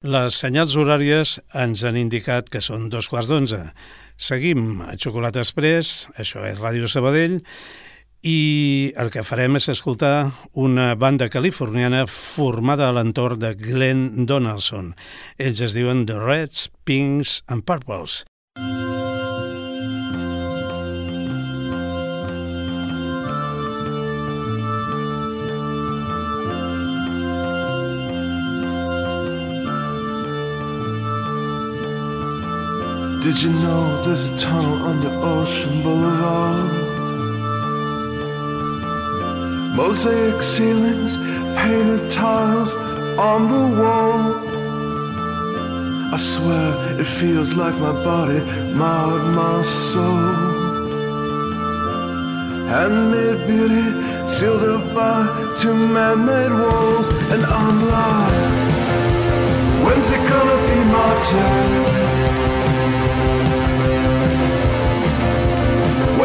Les senyals horàries ens han indicat que són dos quarts d'onze. Seguim a Xocolata Express, això és Ràdio Sabadell, i el que farem és escoltar una banda californiana formada a l'entorn de Glenn Donaldson. Ells es diuen The Reds, Pinks and Purples. Did you know there's a tunnel under Ocean Boulevard? Mosaic ceilings, painted tiles on the wall. I swear it feels like my body marred my soul. Handmade beauty sealed up by two man-made walls, and I'm like, when's it gonna be my turn?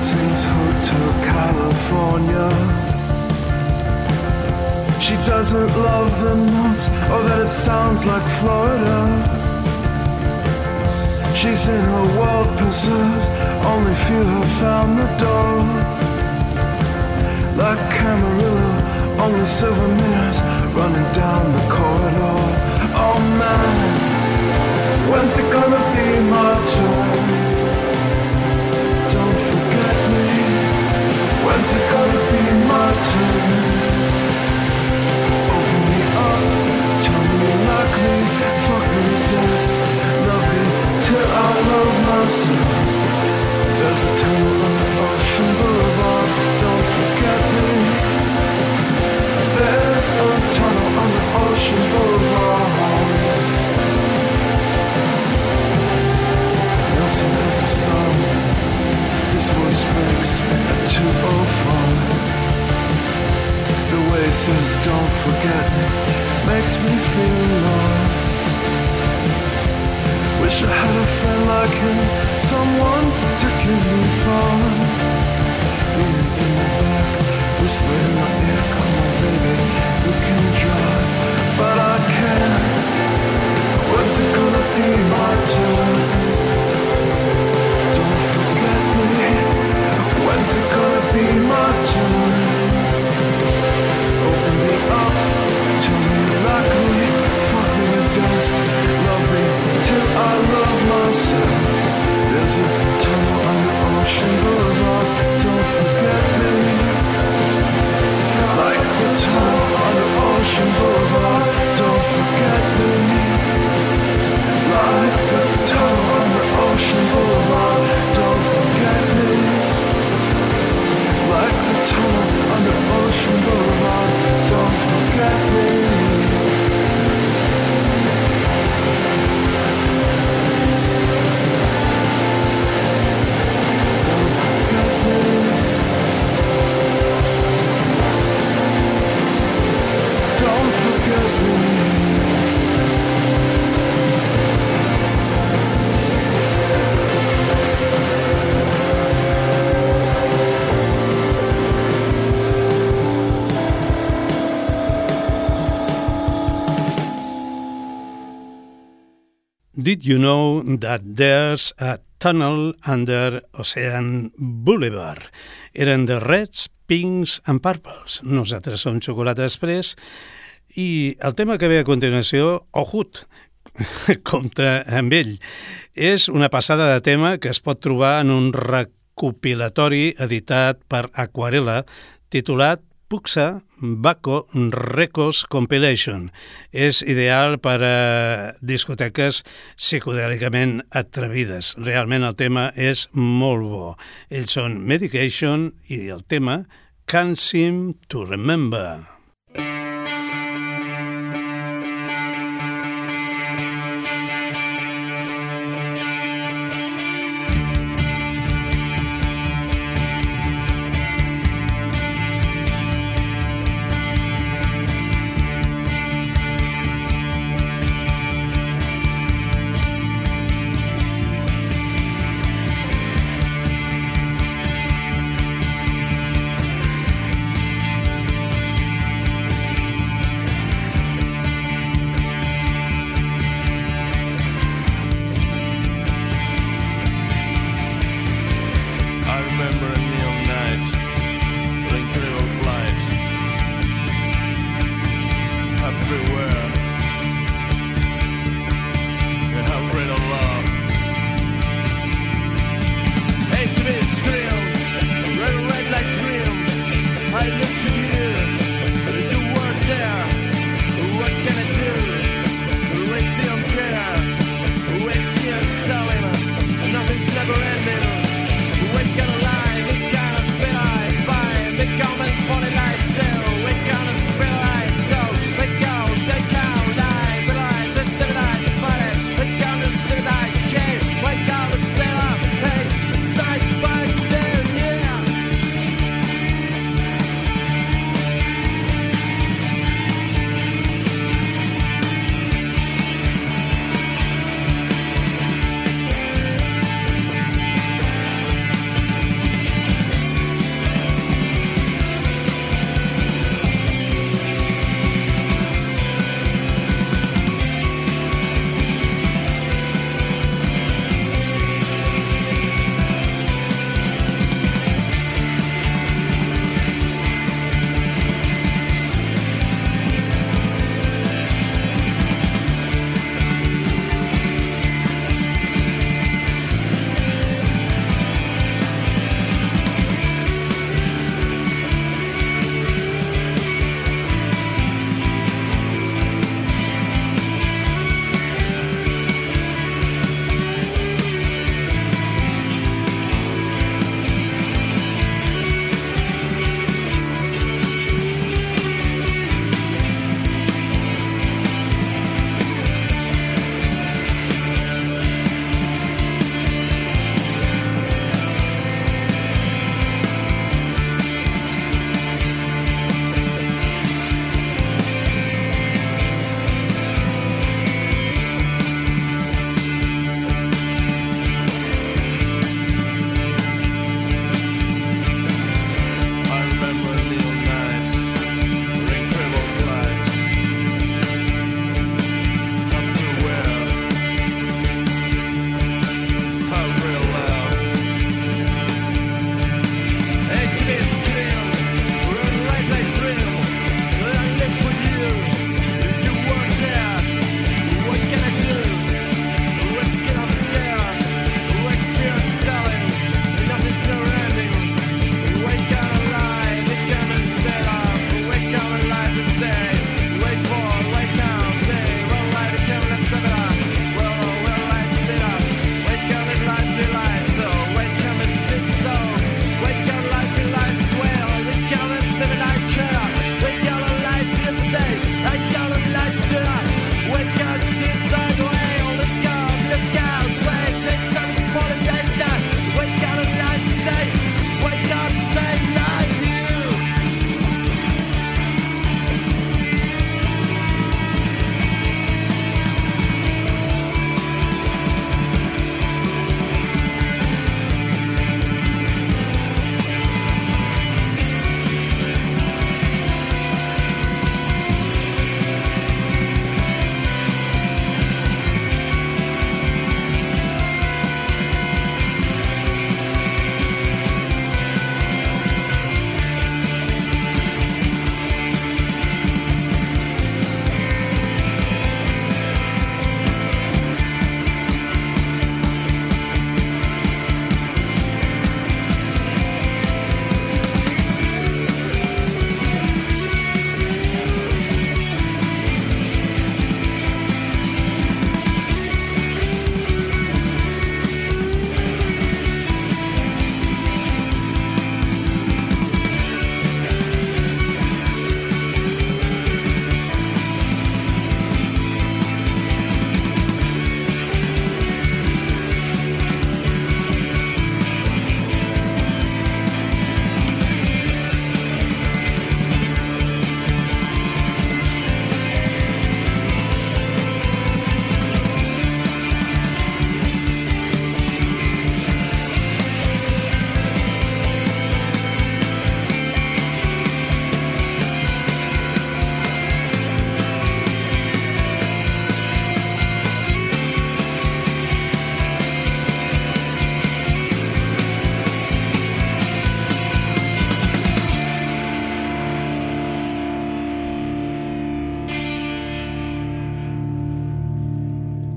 Sings Hotel California. She doesn't love the notes or oh, that it sounds like Florida. She's in her world preserved, only few have found the door. Like Camarillo, only silver mirrors running down the corridor. Did you know that there's a tunnel under Ocean Boulevard? Eren de Reds, Pinks and Purples. Nosaltres som Xocolata Express i el tema que ve a continuació, Ojut, compta amb ell. És una passada de tema que es pot trobar en un recopilatori editat per Aquarela titulat Puxa Baco Records Compilation. És ideal per a discoteques psicodèlicament atrevides. Realment el tema és molt bo. Ells són Medication i el tema Can't Seem to Remember.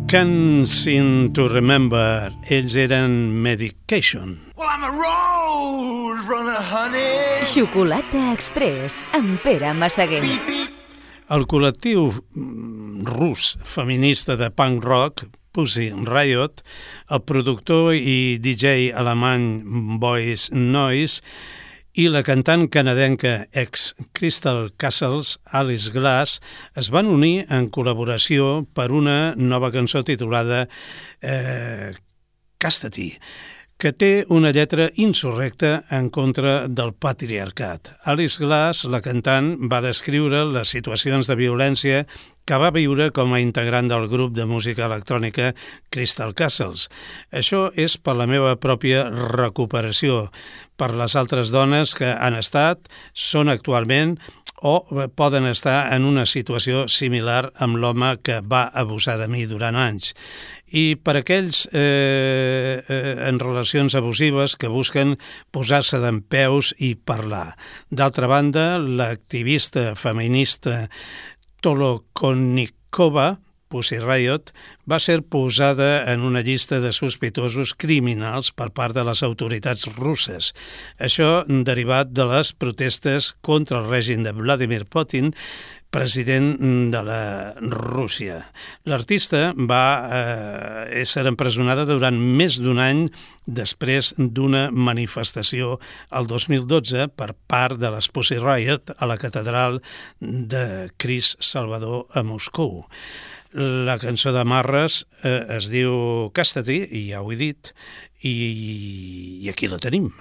Can't Seem to Remember. Ells eren Medication. Well, I'm a road runner, honey. Xocolata Express amb Pere Massaguer. Beep, beep. El col·lectiu mm, rus feminista de punk rock, Pussy Riot, el productor i DJ alemany Boys Noise i la cantant canadenca ex Crystal Castles, Alice Glass, es van unir en col·laboració per una nova cançó titulada eh, Castity, que té una lletra insurrecta en contra del patriarcat. Alice Glass, la cantant, va descriure les situacions de violència que va viure com a integrant del grup de música electrònica Crystal Castles. Això és per la meva pròpia recuperació, per les altres dones que han estat, són actualment o poden estar en una situació similar amb l'home que va abusar de mi durant anys. I per aquells eh, eh, en relacions abusives que busquen posar-se d'en peus i parlar. D'altra banda, l'activista feminista Tolokonnikova, Pussy Riot, va ser posada en una llista de sospitosos criminals per part de les autoritats russes. Això derivat de les protestes contra el règim de Vladimir Putin, president de la Rússia. L'artista va eh, ser empresonada durant més d'un any després d'una manifestació el 2012 per part de les Pussy Riot a la catedral de Cris Salvador a Moscou. La cançó de Marres eh, es diu Castity, i ja ho he dit, i, i aquí la tenim.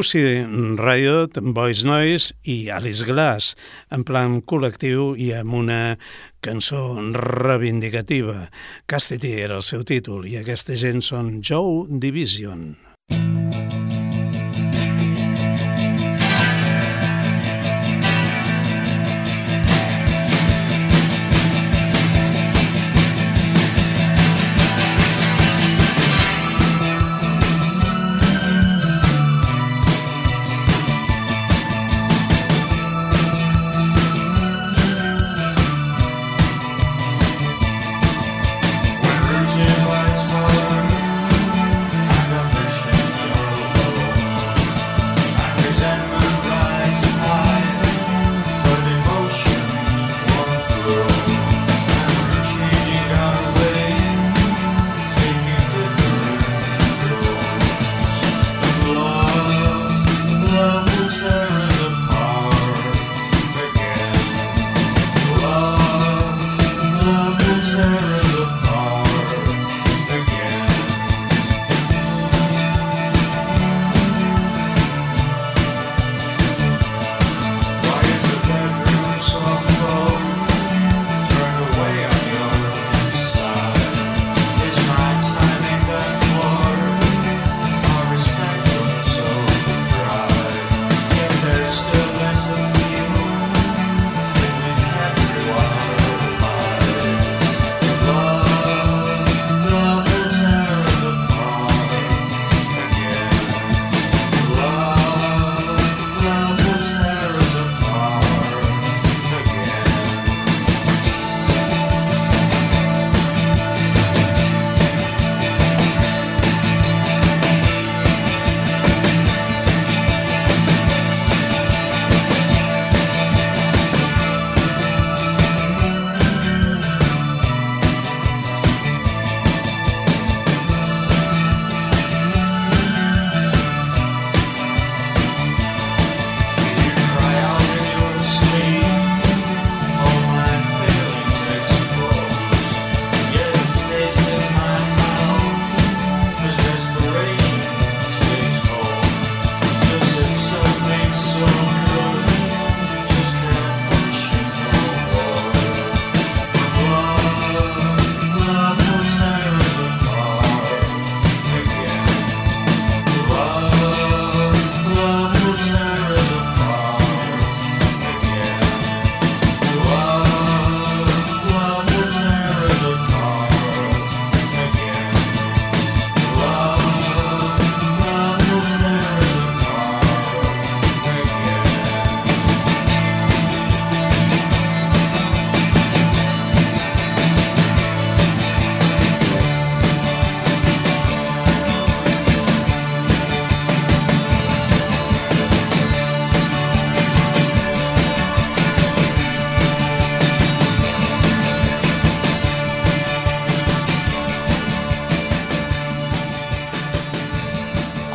Pussy Riot, Boys Noise i Alice Glass, en plan col·lectiu i amb una cançó reivindicativa. Castity era el seu títol i aquesta gent són Joe Division.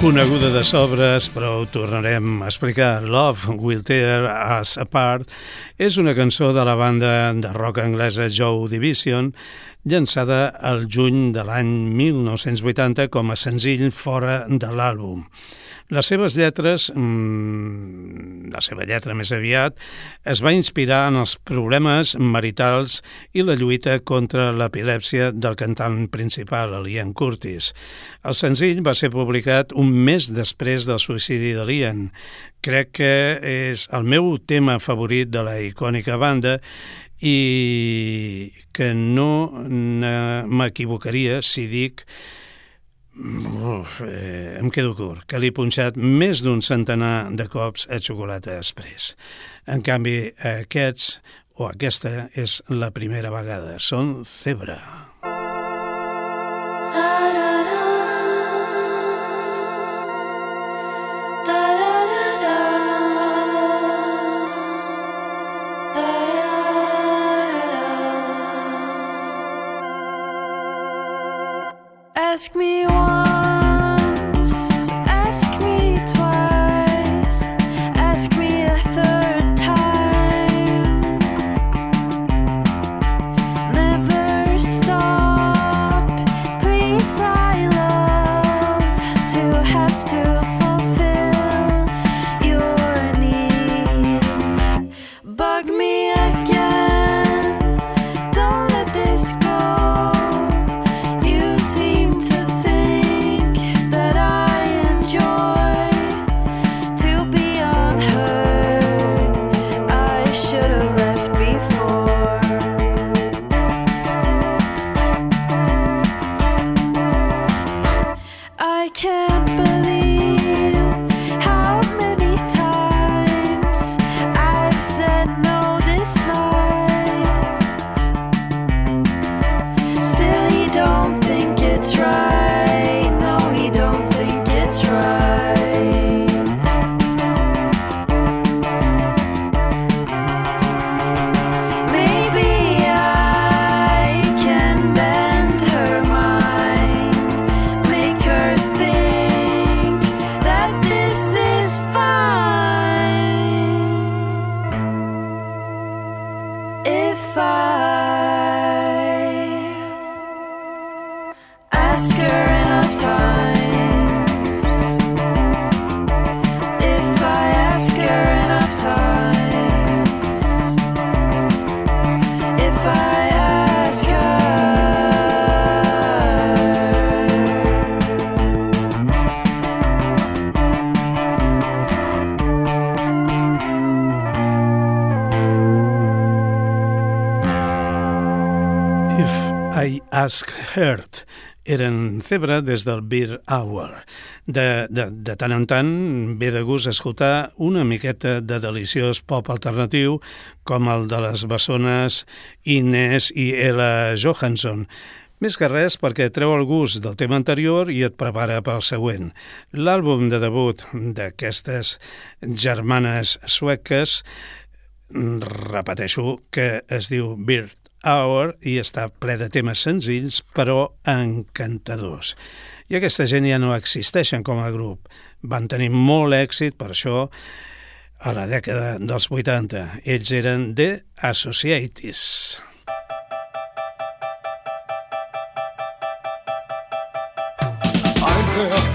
Coneguda de sobres, però ho tornarem a explicar. Love Will Tear Us Apart és una cançó de la banda de rock anglesa Joe Division, llançada al juny de l'any 1980 com a senzill fora de l'àlbum. Les seves lletres, mmm, la seva lletra més aviat, es va inspirar en els problemes maritals i la lluita contra l'epilèpsia del cantant principal, Liam Curtis. El senzill va ser publicat un mes després del suïcidi de Liam. Crec que és el meu tema favorit de la icònica banda i que no m'equivocaria si dic Uf, eh, em quedo curt, que li he punxat més d'un centenar de cops a xocolata express. En canvi, aquests o aquesta és la primera vegada. Són Zebra. Ask me once, temper. Ask Heard eren Zebra des del Beer Hour. De, de, de tant en tant ve de gust escoltar una miqueta de deliciós pop alternatiu com el de les bessones Inés i Ella Johansson. Més que res perquè treu el gust del tema anterior i et prepara pel següent. L'àlbum de debut d'aquestes germanes sueques repeteixo que es diu Beer Hour i està ple de temes senzills però encantadors. I aquesta gent ja no existeixen com a grup. Van tenir molt èxit per això a la dècada dels 80. Ells eren The Associates. I'm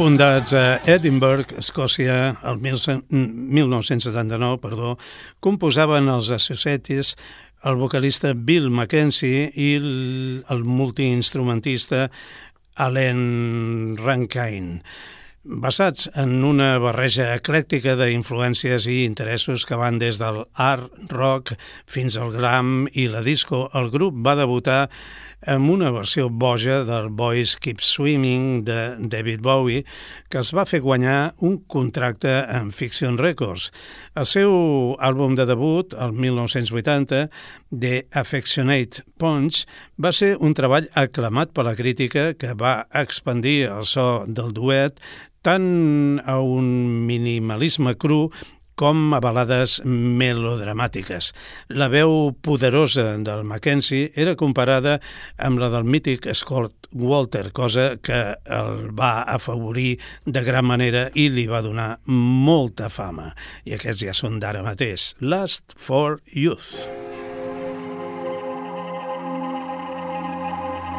Fundats a Edinburgh, Escòcia, el 1979, perdó, composaven els Associates el vocalista Bill Mackenzie i el, multiinstrumentista Alan Rankine. basats en una barreja eclèctica d'influències i interessos que van des del art rock fins al gram i la disco. El grup va debutar amb una versió boja del Boys Keep Swimming de David Bowie, que es va fer guanyar un contracte amb Fiction Records. El seu àlbum de debut, el 1980, The Affectionate Punch, va ser un treball aclamat per la crítica que va expandir el so del duet tant a un minimalisme cru com a balades melodramàtiques. La veu poderosa del Mackenzie era comparada amb la del mític Scott Walter, cosa que el va afavorir de gran manera i li va donar molta fama. I aquests ja són d'ara mateix. Last for Youth.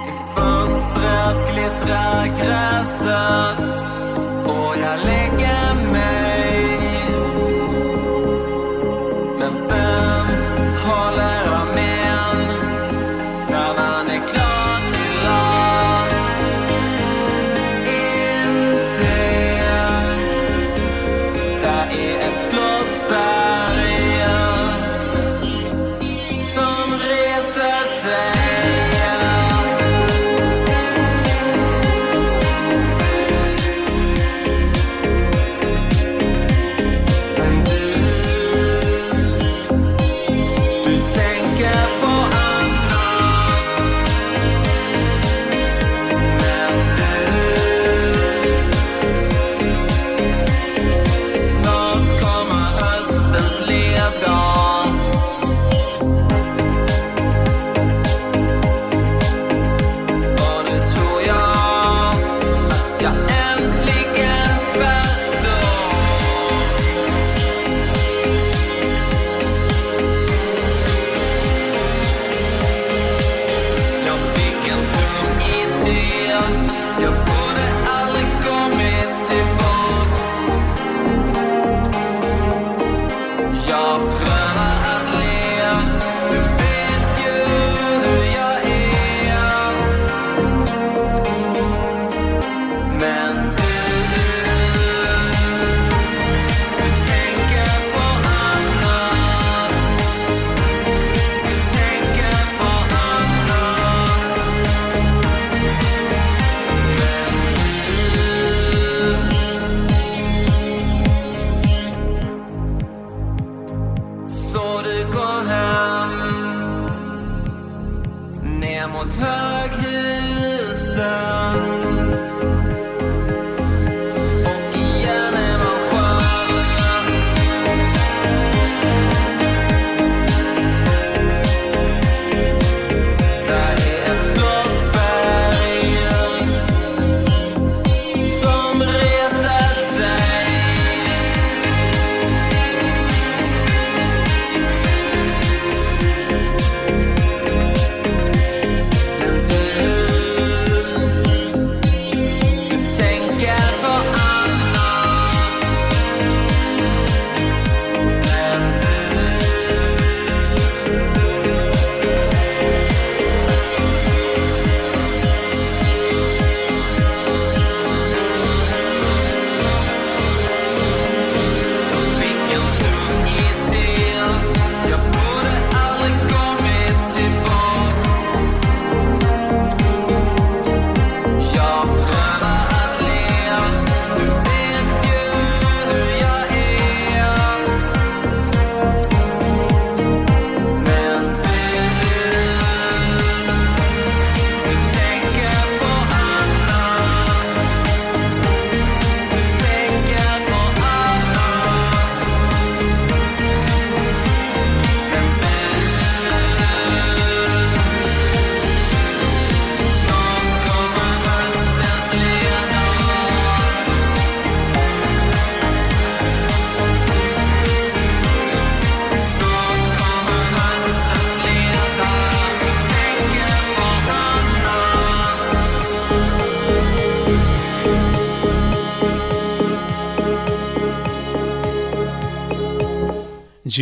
I fönstret glittrar gräset och jag lägger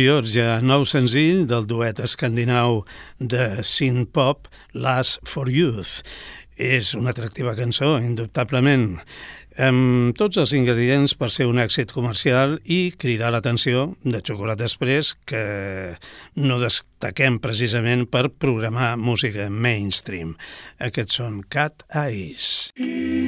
Georgia, nou senzill del duet escandinau de synth pop Last for Youth. És una atractiva cançó, indubtablement. amb tots els ingredients per ser un èxit comercial i cridar l'atenció de Xocolata Express que no destaquem precisament per programar música mainstream. Aquests són Cat Eyes. Don't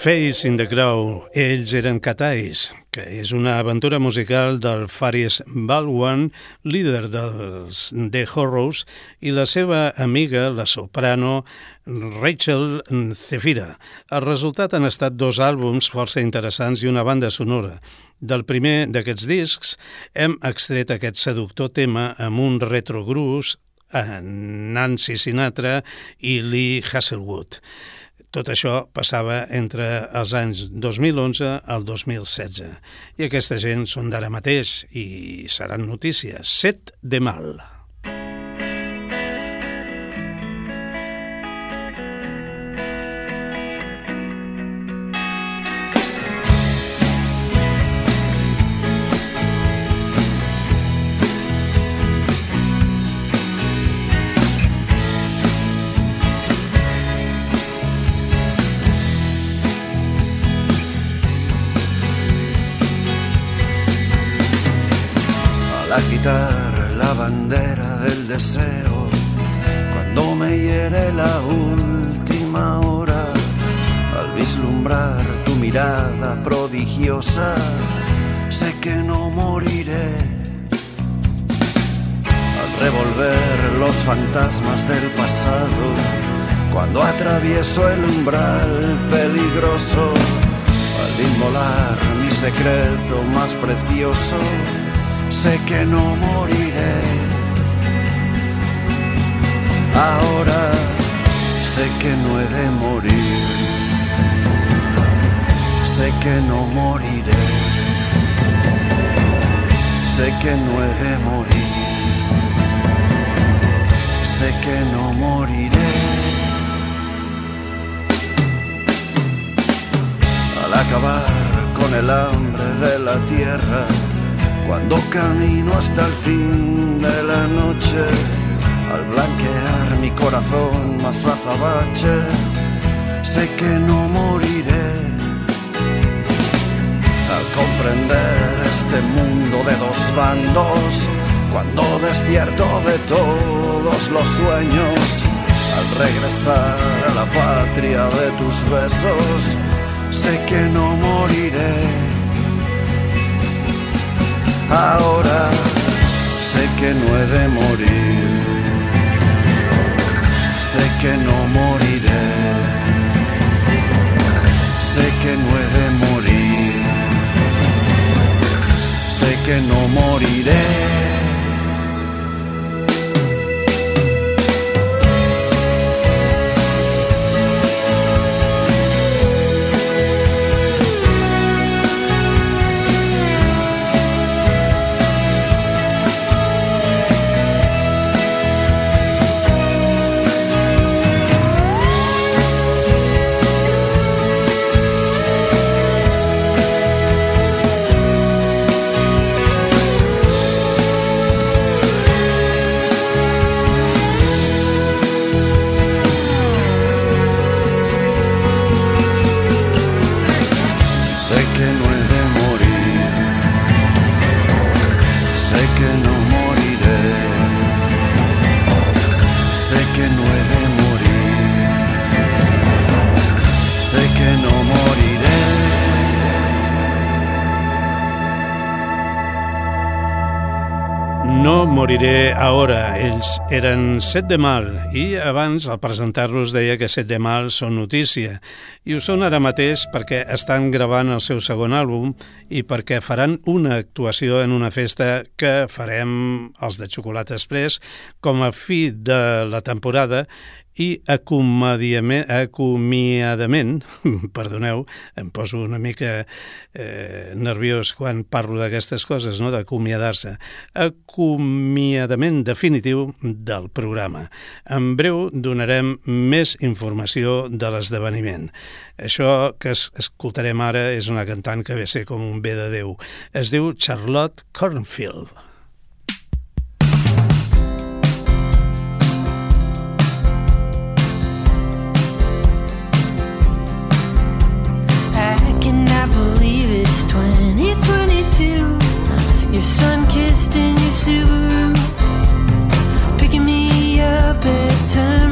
Face in the Crow, ells eren Catais, que és una aventura musical del Faris Balwan, líder dels The Horrors, i la seva amiga, la soprano Rachel Zefira. El resultat han estat dos àlbums força interessants i una banda sonora. Del primer d'aquests discs hem extret aquest seductor tema amb un retrogrús a Nancy Sinatra i Lee Hasselwood. Tot això passava entre els anys 2011 al 2016. I aquesta gent són d'ara mateix i seran notícies. Set de mal. Sé que no moriré al revolver los fantasmas del pasado cuando atravieso el umbral peligroso al inmolar mi secreto más precioso sé que no moriré. Ahora sé que no he de morir. Sé que no moriré. Sé que no he de morir. Sé que no moriré. Al acabar con el hambre de la tierra. Cuando camino hasta el fin de la noche, al blanquear mi corazón más azabache, sé que no moriré. Comprender este mundo de dos bandos, cuando despierto de todos los sueños, al regresar a la patria de tus besos, sé que no moriré. Ahora sé que no he de morir, sé que no moriré, sé que no he sé que no moriré. moriré ahora. El, eren Set de Mal i abans, al presentar-los, deia que Set de Mal són notícia. I ho són ara mateix perquè estan gravant el seu segon àlbum i perquè faran una actuació en una festa que farem els de Xocolata Express com a fi de la temporada i acomiadament, perdoneu, em poso una mica eh, nerviós quan parlo d'aquestes coses, no? d'acomiadar-se, acomiadament definitiu del programa. En breu donarem més informació de l'esdeveniment. Això que es escoltarem ara és una cantant que ve ser com un bé de Déu. Es diu Charlotte Cornfield. I cannot believe it's 2022. Your sun kissed in your Subaru. big turn.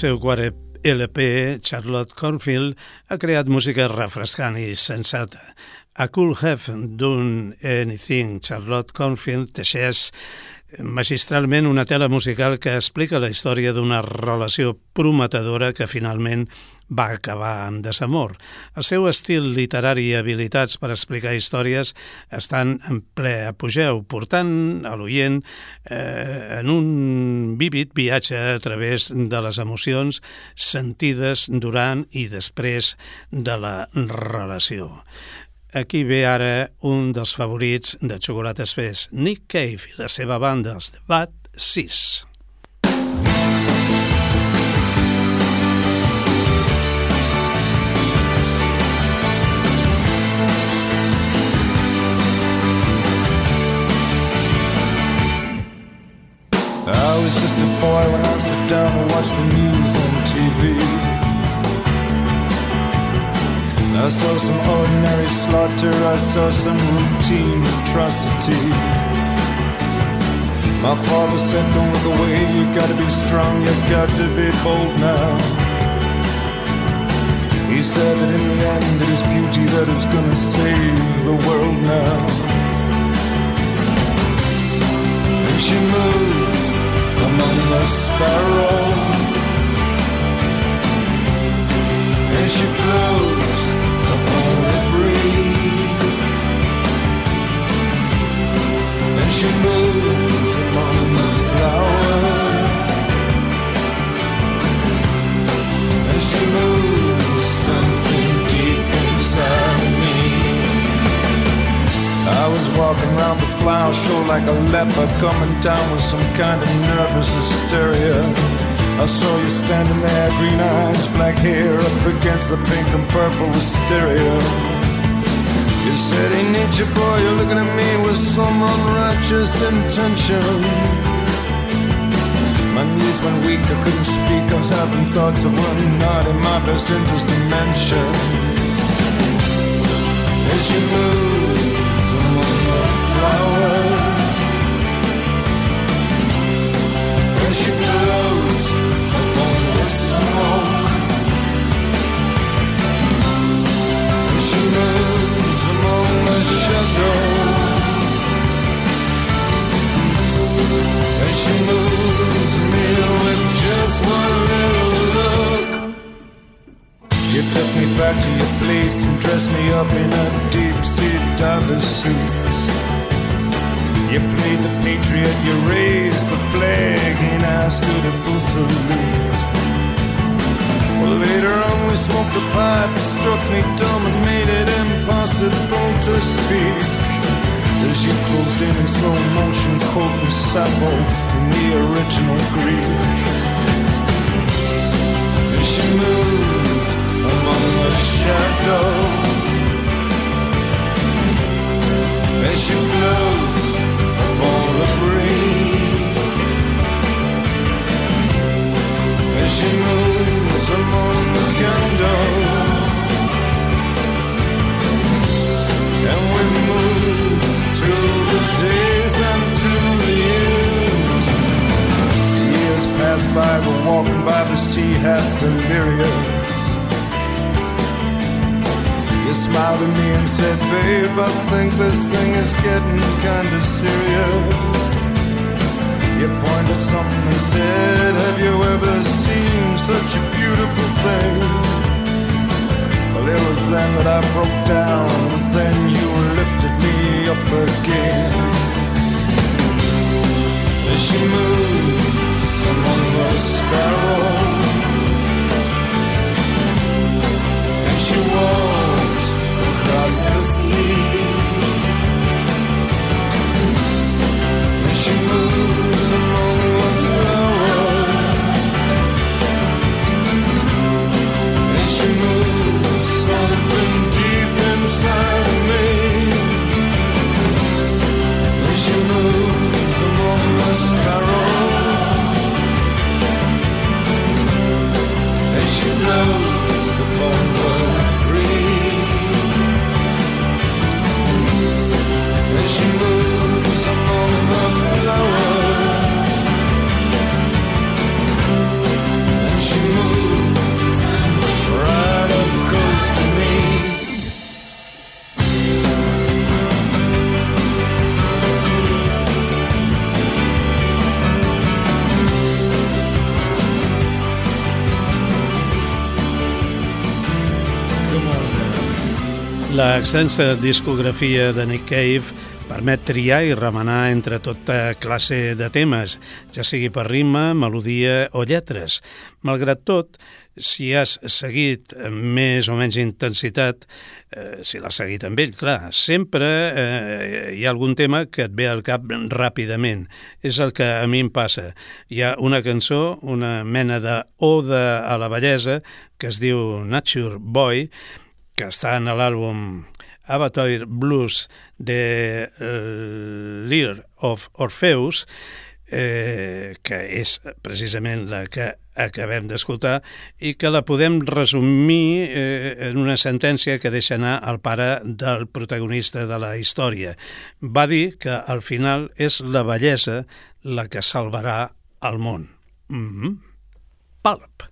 Seu quart LP, Charlotte Cornfield ha creat música refrescant i sensata. A Cool Have Done Anything, Charlotte Cornfield teixeix magistralment una tela musical que explica la història d'una relació prometedora que finalment va acabar amb desamor. El seu estil literari i habilitats per explicar històries estan en ple apogeu, portant a l'oient eh, en un vívid viatge a través de les emocions sentides durant i després de la relació. Aquí ve ara un dels favorits de Xocolates Fes, Nick Cave i la seva banda, els The Bad 6. Was just a boy when I sat down to watch the news on TV. I saw some ordinary slaughter, I saw some routine atrocity. My father said, Don't look away, you gotta be strong, you got to be bold now. He said that in the end it is beauty that is gonna save the world now. And she moves among the sparrows, and she floats upon the breeze, and she moves among the flowers, and she moves something deep inside. I was walking around the flower show like a leper coming down with some kind of nervous hysteria. I saw you standing there, green eyes, black hair, up against the pink and purple hysteria. You said, Hey, nature boy, you're looking at me with some unrighteous intention. My knees went weak, I couldn't speak, I was having thoughts that were not in my best interest to mention. As you the flowers, as she floats upon the smoke, as she moves among the shadows, as she moves me with just one little look. You took me back to your place and dressed me up in a deep sea diver's suits. You played the patriot, you raised the flag, and I stood at full salute. Well, later on we smoked a pipe, it struck me dumb and made it impossible to speak. As you closed in in slow motion, quoting Sappho in the original Greek. As she moves among the shadows as she floats by we're walking by the sea half delirious you smiled at me and said, Babe, I think this thing is getting kinda serious. You pointed something and said, Have you ever seen such a beautiful thing? Well, it was then that I broke down. It was then you lifted me up again. As she moves among the sparrows, and she walks across the sea. And she moves among the flowers. And she moves something deep inside of me. And she moves among the sparrows. And she floats upon La extensa discografia de Nick Cave permet triar i remenar entre tota classe de temes, ja sigui per ritme, melodia o lletres. Malgrat tot, si has seguit més o menys intensitat, eh, si l'has seguit amb ell, clar, sempre eh, hi ha algun tema que et ve al cap ràpidament. És el que a mi em passa. Hi ha una cançó, una mena de oda a la bellesa, que es diu Nature Boy, que està en l'àlbum Avatar Blues de uh, Lear of Orpheus, eh, que és precisament la que acabem d'escoltar i que la podem resumir eh, en una sentència que deixa anar el pare del protagonista de la història. Va dir que al final és la bellesa la que salvarà el món. Mm -hmm. Pulp.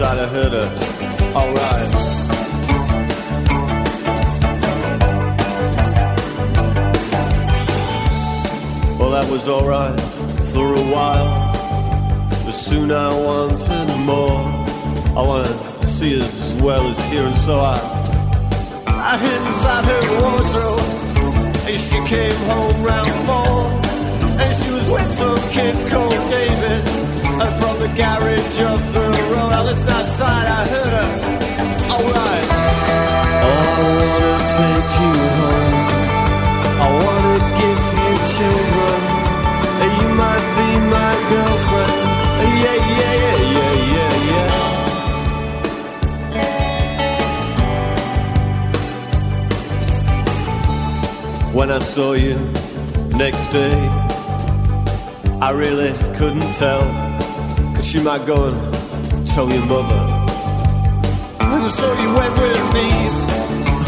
Outside I her. Alright. Well, that was alright for a while. But soon I wanted more. I wanted to see as well as hear, and so I, I hid inside her wardrobe. And she came home round four. And she was with some kid called David. And from the garage of the road, I listened outside, I heard her. Alright. I wanna take you home. I wanna give you children. You might be my girlfriend. Yeah, yeah, yeah, yeah, yeah, yeah. When I saw you next day, I really couldn't tell. She might go and tell your mother. And so you went with me.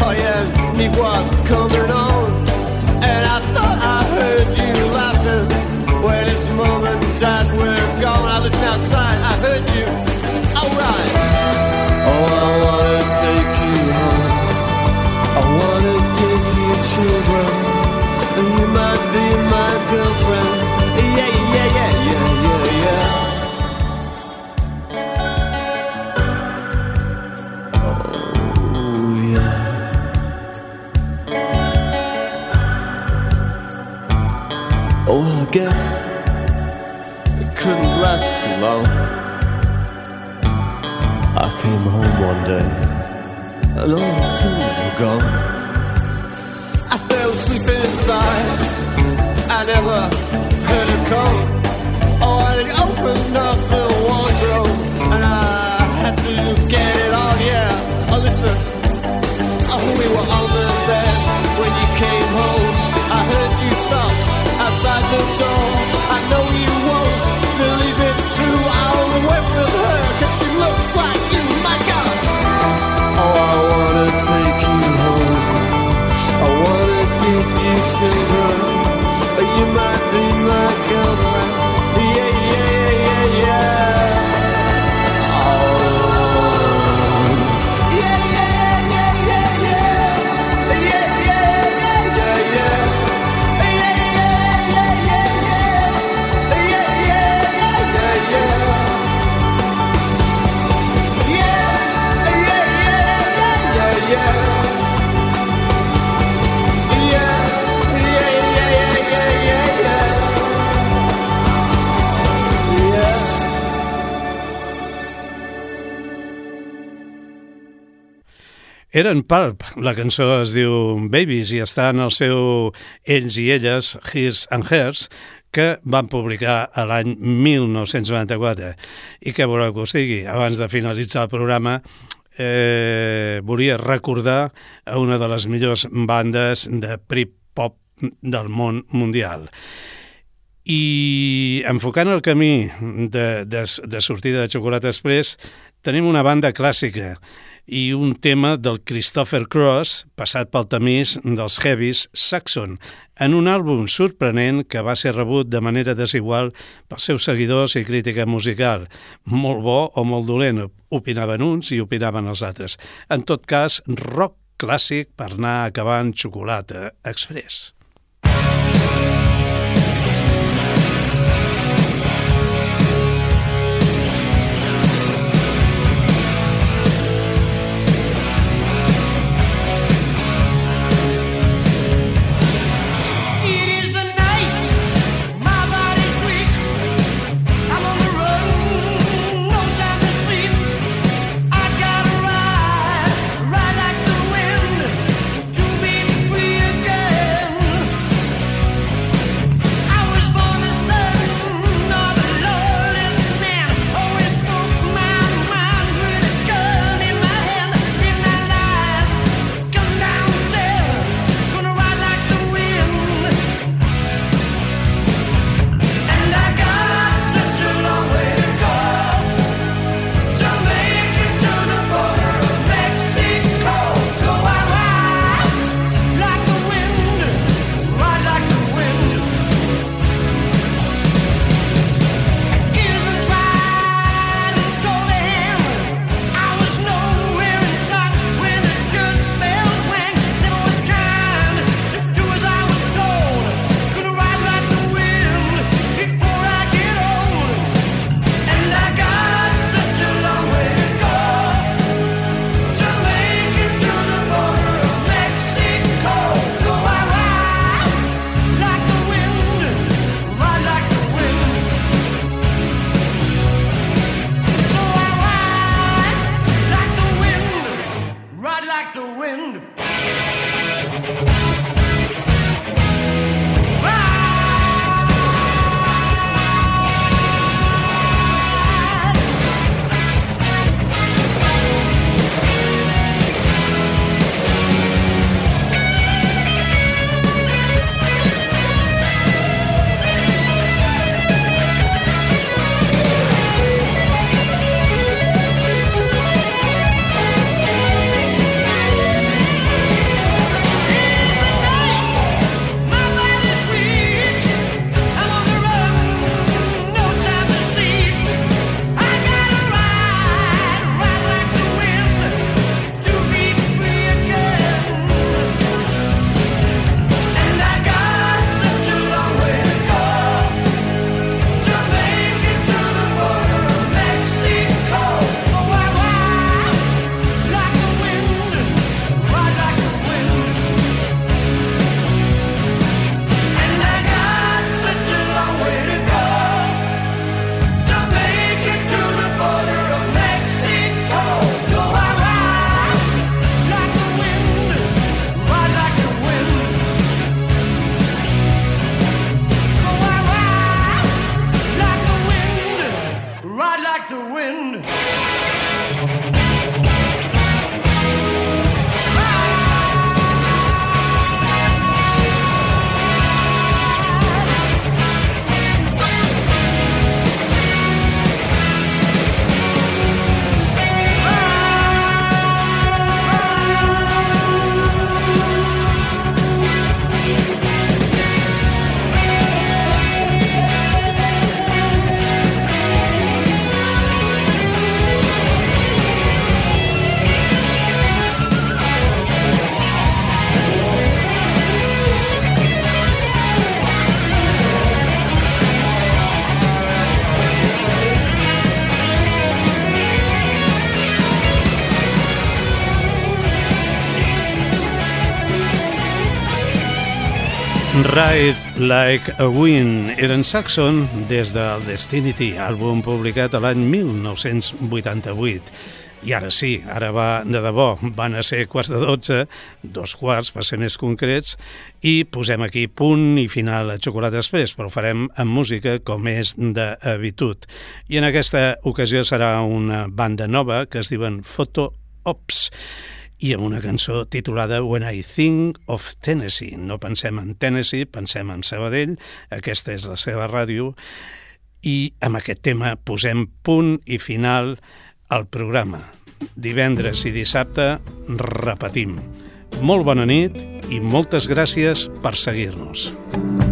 Oh yeah, me was coming on. And I thought I heard you laughing when his mom and dad were gone. I listened outside, I heard you. Alright. Oh, I wanna take you home. I wanna give you children. And you might be my girlfriend. Guess it couldn't last too long. I came home one day and all the things were gone. I fell asleep inside. I never heard her come. Oh, I opened up the wardrobe and I had to get it on. Yeah, oh listen. Oh, we were on the bed when you came home never done Eren part, la cançó es diu Babies i està en el seu Ells i Elles, Hears and Hers, que van publicar a l'any 1994 i que voleu que us digui, abans de finalitzar el programa eh, volia recordar a una de les millors bandes de pre-pop del món mundial. I enfocant el camí de, de, de sortida de Xocolata Express, tenim una banda clàssica i un tema del Christopher Cross, passat pel tamís dels Heavies Saxon, en un àlbum sorprenent que va ser rebut de manera desigual pels seus seguidors i crítica musical. Molt bo o molt dolent, opinaven uns i opinaven els altres. En tot cas, rock clàssic per anar acabant xocolata express. Ride Like a Wind eren Saxon des del Destinity, àlbum publicat l'any 1988. I ara sí, ara va de debò, van a ser quarts de dotze, dos quarts per ser més concrets, i posem aquí punt i final a Xocolata Express, però ho farem amb música com és d'habitud. I en aquesta ocasió serà una banda nova que es diuen Photo Ops i amb una cançó titulada When I Think of Tennessee. No pensem en Tennessee, pensem en Sabadell, aquesta és la seva ràdio, i amb aquest tema posem punt i final al programa. Divendres i dissabte repetim. Molt bona nit i moltes gràcies per seguir-nos. When